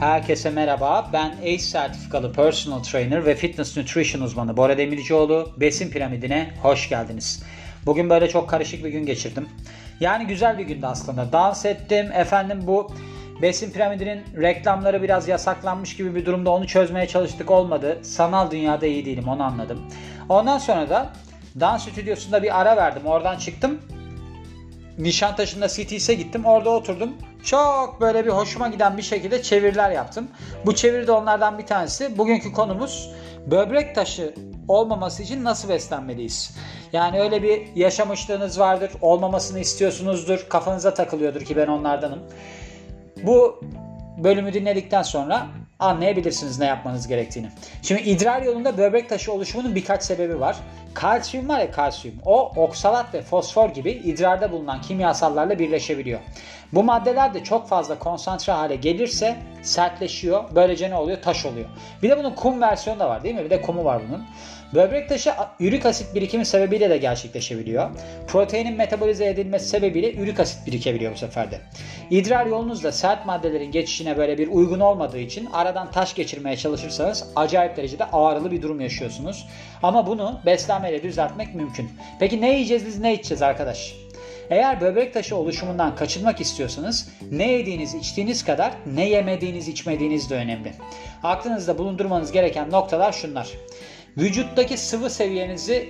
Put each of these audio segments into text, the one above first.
Herkese merhaba. Ben ACE sertifikalı personal trainer ve fitness nutrition uzmanı Bora Demircioğlu. Besin piramidine hoş geldiniz. Bugün böyle çok karışık bir gün geçirdim. Yani güzel bir gündü aslında. Dans ettim. Efendim bu besin piramidinin reklamları biraz yasaklanmış gibi bir durumda onu çözmeye çalıştık olmadı. Sanal dünyada iyi değilim onu anladım. Ondan sonra da dans stüdyosunda bir ara verdim. Oradan çıktım. Nişantaşı'nda CTS'e gittim. Orada oturdum. Çok böyle bir hoşuma giden bir şekilde çeviriler yaptım. Bu çeviri de onlardan bir tanesi. Bugünkü konumuz böbrek taşı olmaması için nasıl beslenmeliyiz? Yani öyle bir yaşamışlığınız vardır, olmamasını istiyorsunuzdur, kafanıza takılıyordur ki ben onlardanım. Bu bölümü dinledikten sonra anlayabilirsiniz ne yapmanız gerektiğini. Şimdi idrar yolunda böbrek taşı oluşumunun birkaç sebebi var. Kalsiyum var ya kalsiyum. O oksalat ve fosfor gibi idrarda bulunan kimyasallarla birleşebiliyor. Bu maddeler de çok fazla konsantre hale gelirse sertleşiyor. Böylece ne oluyor? Taş oluyor. Bir de bunun kum versiyonu da var değil mi? Bir de kumu var bunun. Böbrek taşı ürik asit birikimi sebebiyle de gerçekleşebiliyor. Proteinin metabolize edilmesi sebebiyle ürik asit birikebiliyor bu sefer de. İdrar yolunuzda sert maddelerin geçişine böyle bir uygun olmadığı için aradan taş geçirmeye çalışırsanız acayip derecede ağrılı bir durum yaşıyorsunuz. Ama bunu beslenmeyle düzeltmek mümkün. Peki ne yiyeceğiz biz ne içeceğiz arkadaş? Eğer böbrek taşı oluşumundan kaçınmak istiyorsanız ne yediğiniz içtiğiniz kadar ne yemediğiniz içmediğiniz de önemli. Aklınızda bulundurmanız gereken noktalar şunlar. Vücuttaki sıvı seviyenizi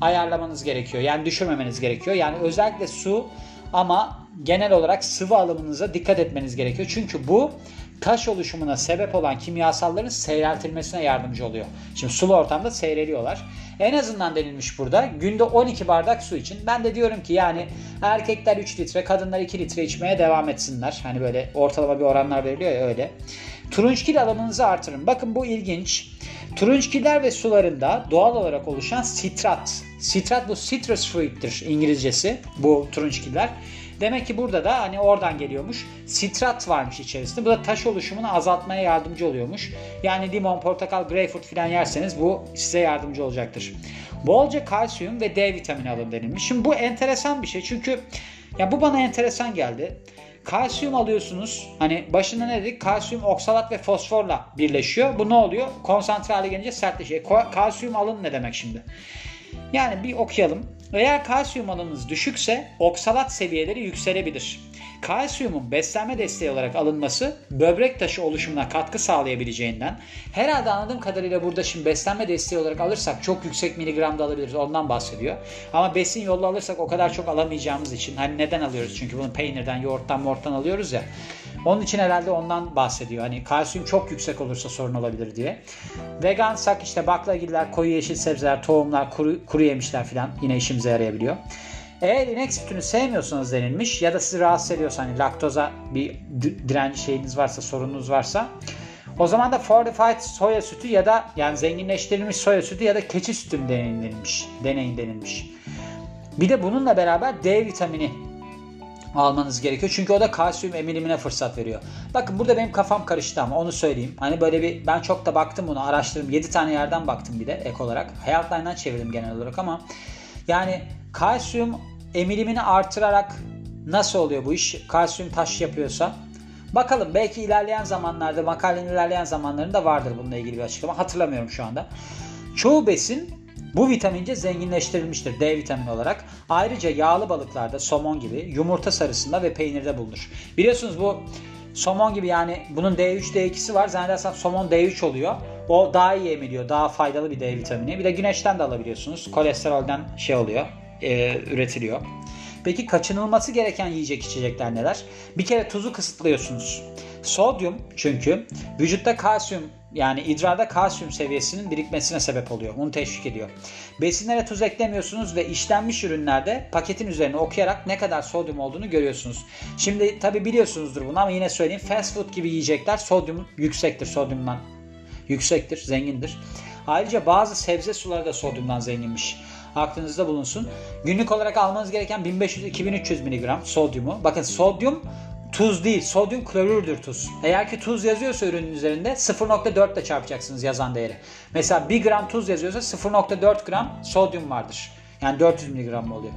ayarlamanız gerekiyor. Yani düşürmemeniz gerekiyor. Yani özellikle su ama genel olarak sıvı alımınıza dikkat etmeniz gerekiyor. Çünkü bu taş oluşumuna sebep olan kimyasalların seyreltilmesine yardımcı oluyor. Şimdi sulu ortamda seyreliyorlar. En azından denilmiş burada günde 12 bardak su için. Ben de diyorum ki yani erkekler 3 litre, kadınlar 2 litre içmeye devam etsinler. Hani böyle ortalama bir oranlar veriliyor ya öyle. Turunçgil alımınızı artırın. Bakın bu ilginç. Turunçgiller ve sularında doğal olarak oluşan sitrat. Sitrat bu citrus fruit'tir İngilizcesi bu turunçgiller. Demek ki burada da hani oradan geliyormuş. Sitrat varmış içerisinde. Bu da taş oluşumunu azaltmaya yardımcı oluyormuş. Yani limon, portakal, greyfurt falan yerseniz bu size yardımcı olacaktır. Bolca kalsiyum ve D vitamini alın denilmiş. Şimdi bu enteresan bir şey. Çünkü ya bu bana enteresan geldi. Kalsiyum alıyorsunuz. Hani başında ne dedik? Kalsiyum oksalat ve fosforla birleşiyor. Bu ne oluyor? Konsantre hale gelince sertleşiyor. E, kalsiyum alın ne demek şimdi? Yani bir okuyalım. Eğer kalsiyum alımınız düşükse oksalat seviyeleri yükselebilir. Kalsiyumun beslenme desteği olarak alınması böbrek taşı oluşumuna katkı sağlayabileceğinden herhalde anladığım kadarıyla burada şimdi beslenme desteği olarak alırsak çok yüksek miligramda alabiliriz ondan bahsediyor. Ama besin yolu alırsak o kadar çok alamayacağımız için hani neden alıyoruz çünkü bunu peynirden, yoğurttan, morttan alıyoruz ya. Onun için herhalde ondan bahsediyor. Hani kalsiyum çok yüksek olursa sorun olabilir diye. Vegansak işte baklagiller, koyu yeşil sebzeler, tohumlar, kuru, kuru yemişler falan yine işimize yarayabiliyor. Eğer inek sütünü sevmiyorsanız denilmiş ya da sizi rahatsız ediyorsa hani laktoza bir direnç şeyiniz varsa, sorununuz varsa o zaman da fortified soya sütü ya da yani zenginleştirilmiş soya sütü ya da keçi sütü deneyin denilmiş. Deneyin denilmiş. Bir de bununla beraber D vitamini almanız gerekiyor. Çünkü o da kalsiyum emilimine fırsat veriyor. Bakın burada benim kafam karıştı ama onu söyleyeyim. Hani böyle bir ben çok da baktım bunu araştırdım. 7 tane yerden baktım bir de ek olarak. Hayatline'dan çevirdim genel olarak ama yani kalsiyum emilimini artırarak nasıl oluyor bu iş? Kalsiyum taş yapıyorsa. Bakalım belki ilerleyen zamanlarda makalenin ilerleyen zamanlarında vardır bununla ilgili bir açıklama. Hatırlamıyorum şu anda. Çoğu besin bu vitamince zenginleştirilmiştir D vitamini olarak. Ayrıca yağlı balıklarda somon gibi yumurta sarısında ve peynirde bulunur. Biliyorsunuz bu somon gibi yani bunun D3 D2'si var. Zannedersem somon D3 oluyor. O daha iyi emiliyor. Daha faydalı bir D vitamini. Bir de güneşten de alabiliyorsunuz. Kolesterolden şey oluyor. E, üretiliyor. Peki kaçınılması gereken yiyecek içecekler neler? Bir kere tuzu kısıtlıyorsunuz. Sodyum çünkü vücutta kalsiyum yani idrarda kalsiyum seviyesinin birikmesine sebep oluyor. Bunu teşvik ediyor. Besinlere tuz eklemiyorsunuz ve işlenmiş ürünlerde paketin üzerine okuyarak ne kadar sodyum olduğunu görüyorsunuz. Şimdi tabi biliyorsunuzdur bunu ama yine söyleyeyim. Fast food gibi yiyecekler sodyum yüksektir. Sodyumdan yüksektir, zengindir. Ayrıca bazı sebze suları da sodyumdan zenginmiş aklınızda bulunsun. Günlük olarak almanız gereken 1500-2300 mg sodyumu. Bakın sodyum tuz değil. Sodyum klorürdür tuz. Eğer ki tuz yazıyorsa ürünün üzerinde 0.4 ile çarpacaksınız yazan değeri. Mesela 1 gram tuz yazıyorsa 0.4 gram sodyum vardır. Yani 400 mg oluyor.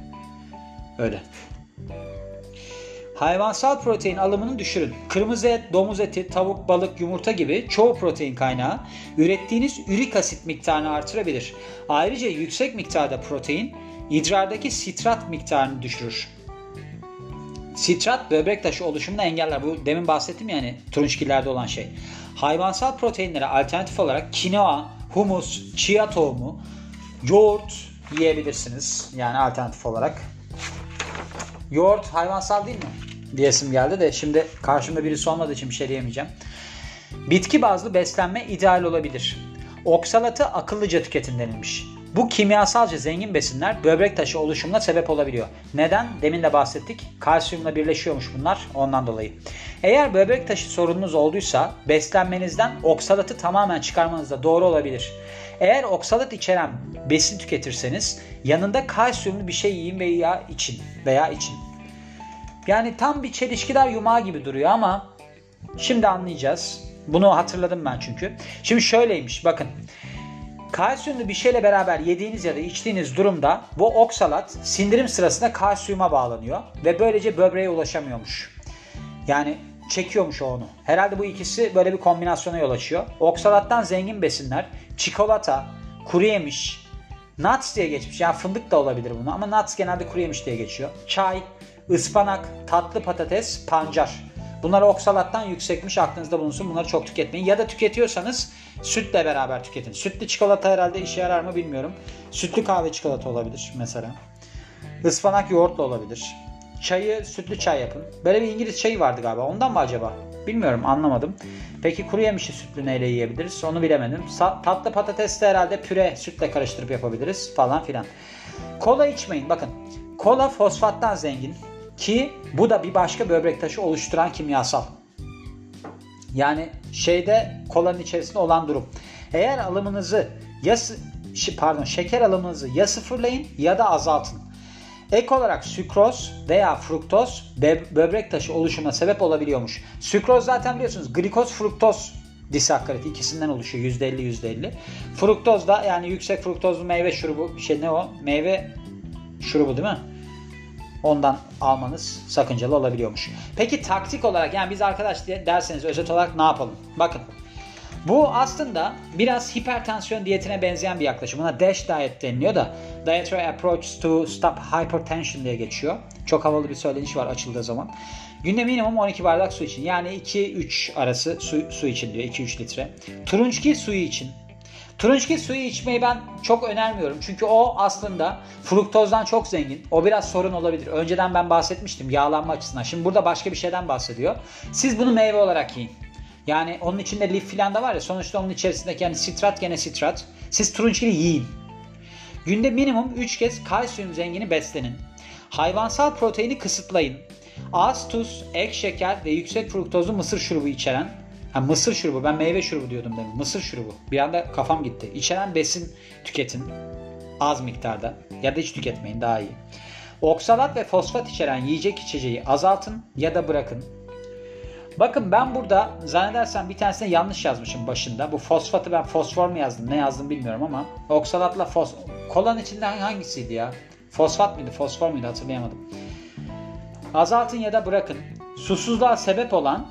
Öyle. Hayvansal protein alımını düşürün. Kırmızı et, domuz eti, tavuk, balık, yumurta gibi çoğu protein kaynağı ürettiğiniz ürik asit miktarını artırabilir. Ayrıca yüksek miktarda protein idrardaki sitrat miktarını düşürür. Sitrat böbrek taşı oluşumunu engeller. Bu demin bahsettim yani turunçgillerde olan şey. Hayvansal proteinlere alternatif olarak kinoa, humus, chia tohumu, yoğurt yiyebilirsiniz. Yani alternatif olarak. Yoğurt hayvansal değil mi? Diyesim geldi de şimdi karşımda birisi olmadığı için bir şey diyemeyeceğim. Bitki bazlı beslenme ideal olabilir. Oksalatı akıllıca tüketin denilmiş. Bu kimyasalca zengin besinler böbrek taşı oluşumuna sebep olabiliyor. Neden? Demin de bahsettik. Kalsiyumla birleşiyormuş bunlar ondan dolayı. Eğer böbrek taşı sorununuz olduysa beslenmenizden oksalatı tamamen çıkarmanız da doğru olabilir. Eğer oksalat içeren besin tüketirseniz yanında kalsiyumlu bir şey yiyin veya için veya için. Yani tam bir çelişkiler yumağı gibi duruyor ama şimdi anlayacağız. Bunu hatırladım ben çünkü. Şimdi şöyleymiş bakın. Kalsiyumlu bir şeyle beraber yediğiniz ya da içtiğiniz durumda bu oksalat sindirim sırasında kalsiyuma bağlanıyor ve böylece böbreğe ulaşamıyormuş. Yani çekiyormuş o onu. Herhalde bu ikisi böyle bir kombinasyona yol açıyor. Oksalattan zengin besinler çikolata, kuru yemiş, nuts diye geçmiş. Yani fındık da olabilir bunu ama nuts genelde kuru yemiş diye geçiyor. Çay, ıspanak, tatlı patates, pancar. Bunlar oksalattan yüksekmiş aklınızda bulunsun. Bunları çok tüketmeyin. Ya da tüketiyorsanız sütle beraber tüketin. Sütlü çikolata herhalde işe yarar mı bilmiyorum. Sütlü kahve çikolata olabilir mesela. Ispanak yoğurtla olabilir. Çayı sütlü çay yapın. Böyle bir İngiliz çayı vardı galiba. Ondan mı acaba? Bilmiyorum anlamadım. Peki kuru yemişi sütlü neyle yiyebiliriz? Onu bilemedim. Sa- tatlı patates de herhalde püre sütle karıştırıp yapabiliriz falan filan. Kola içmeyin. Bakın kola fosfattan zengin. Ki bu da bir başka böbrek taşı oluşturan kimyasal. Yani şeyde kolanın içerisinde olan durum. Eğer alımınızı ya pardon şeker alımınızı ya sıfırlayın ya da azaltın. Ek olarak sükroz veya fruktoz böbrek taşı oluşumuna sebep olabiliyormuş. Sükroz zaten biliyorsunuz glikoz fruktoz disakkarit ikisinden oluşuyor %50 %50. Fruktoz da yani yüksek fruktozlu meyve şurubu şey ne o? Meyve şurubu değil mi? Ondan almanız sakıncalı olabiliyormuş. Peki taktik olarak yani biz arkadaş derseniz özet olarak ne yapalım? Bakın bu aslında biraz hipertansiyon diyetine benzeyen bir yaklaşım. Buna DASH diet deniliyor da Dietary Approach to Stop Hypertension diye geçiyor. Çok havalı bir söyleniş var açıldığı zaman. Günde minimum 12 bardak su için. Yani 2-3 arası su, su için diyor. 2-3 litre. Turunçgil suyu için Turunçgil suyu içmeyi ben çok önermiyorum. Çünkü o aslında fruktozdan çok zengin. O biraz sorun olabilir. Önceden ben bahsetmiştim yağlanma açısından. Şimdi burada başka bir şeyden bahsediyor. Siz bunu meyve olarak yiyin. Yani onun içinde lif filan da var ya sonuçta onun içerisindeki yani sitrat gene sitrat. Siz turunçgili yiyin. Günde minimum 3 kez kalsiyum zengini beslenin. Hayvansal proteini kısıtlayın. Az tuz, ek şeker ve yüksek fruktozlu mısır şurubu içeren Ha, mısır şurubu. Ben meyve şurubu diyordum demin. Mısır şurubu. Bir anda kafam gitti. İçeren besin tüketin. Az miktarda. Ya da hiç tüketmeyin daha iyi. Oksalat ve fosfat içeren yiyecek içeceği azaltın ya da bırakın. Bakın ben burada zannedersem bir tanesine yanlış yazmışım başında. Bu fosfatı ben fosfor mu yazdım ne yazdım bilmiyorum ama oksalatla fos kolanın içinde hangisiydi ya? Fosfat mıydı fosfor muydu hatırlayamadım. Azaltın ya da bırakın. Susuzluğa sebep olan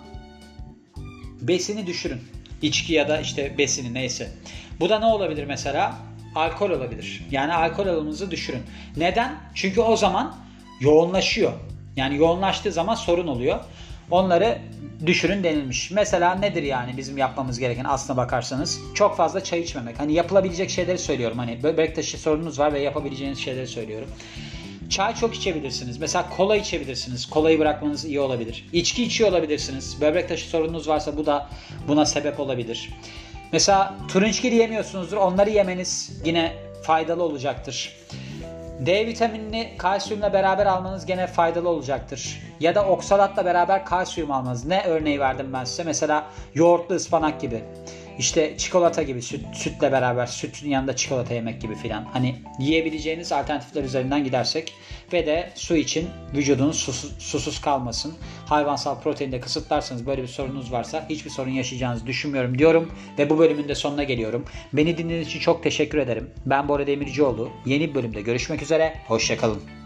besini düşürün. İçki ya da işte besini neyse. Bu da ne olabilir mesela? Alkol olabilir. Yani alkol alımınızı düşürün. Neden? Çünkü o zaman yoğunlaşıyor. Yani yoğunlaştığı zaman sorun oluyor. Onları düşürün denilmiş. Mesela nedir yani bizim yapmamız gereken aslına bakarsanız? Çok fazla çay içmemek. Hani yapılabilecek şeyleri söylüyorum. Hani böbrek taşı sorununuz var ve yapabileceğiniz şeyleri söylüyorum. Çay çok içebilirsiniz. Mesela kola içebilirsiniz. Kolayı bırakmanız iyi olabilir. İçki içiyor olabilirsiniz. Böbrek taşı sorununuz varsa bu da buna sebep olabilir. Mesela turunçgil yemiyorsunuzdur. Onları yemeniz yine faydalı olacaktır. D vitaminini kalsiyumla beraber almanız gene faydalı olacaktır. Ya da oksalatla beraber kalsiyum almanız. Ne örneği verdim ben size? Mesela yoğurtlu ıspanak gibi. İşte çikolata gibi süt, sütle beraber sütün yanında çikolata yemek gibi filan. Hani yiyebileceğiniz alternatifler üzerinden gidersek ve de su için vücudunuz susuz, susuz kalmasın. Hayvansal proteinde kısıtlarsanız böyle bir sorunuz varsa hiçbir sorun yaşayacağınızı düşünmüyorum diyorum ve bu bölümün de sonuna geliyorum. Beni dinlediğiniz için çok teşekkür ederim. Ben Bora Demircioğlu. Yeni bir bölümde görüşmek üzere. Hoşçakalın.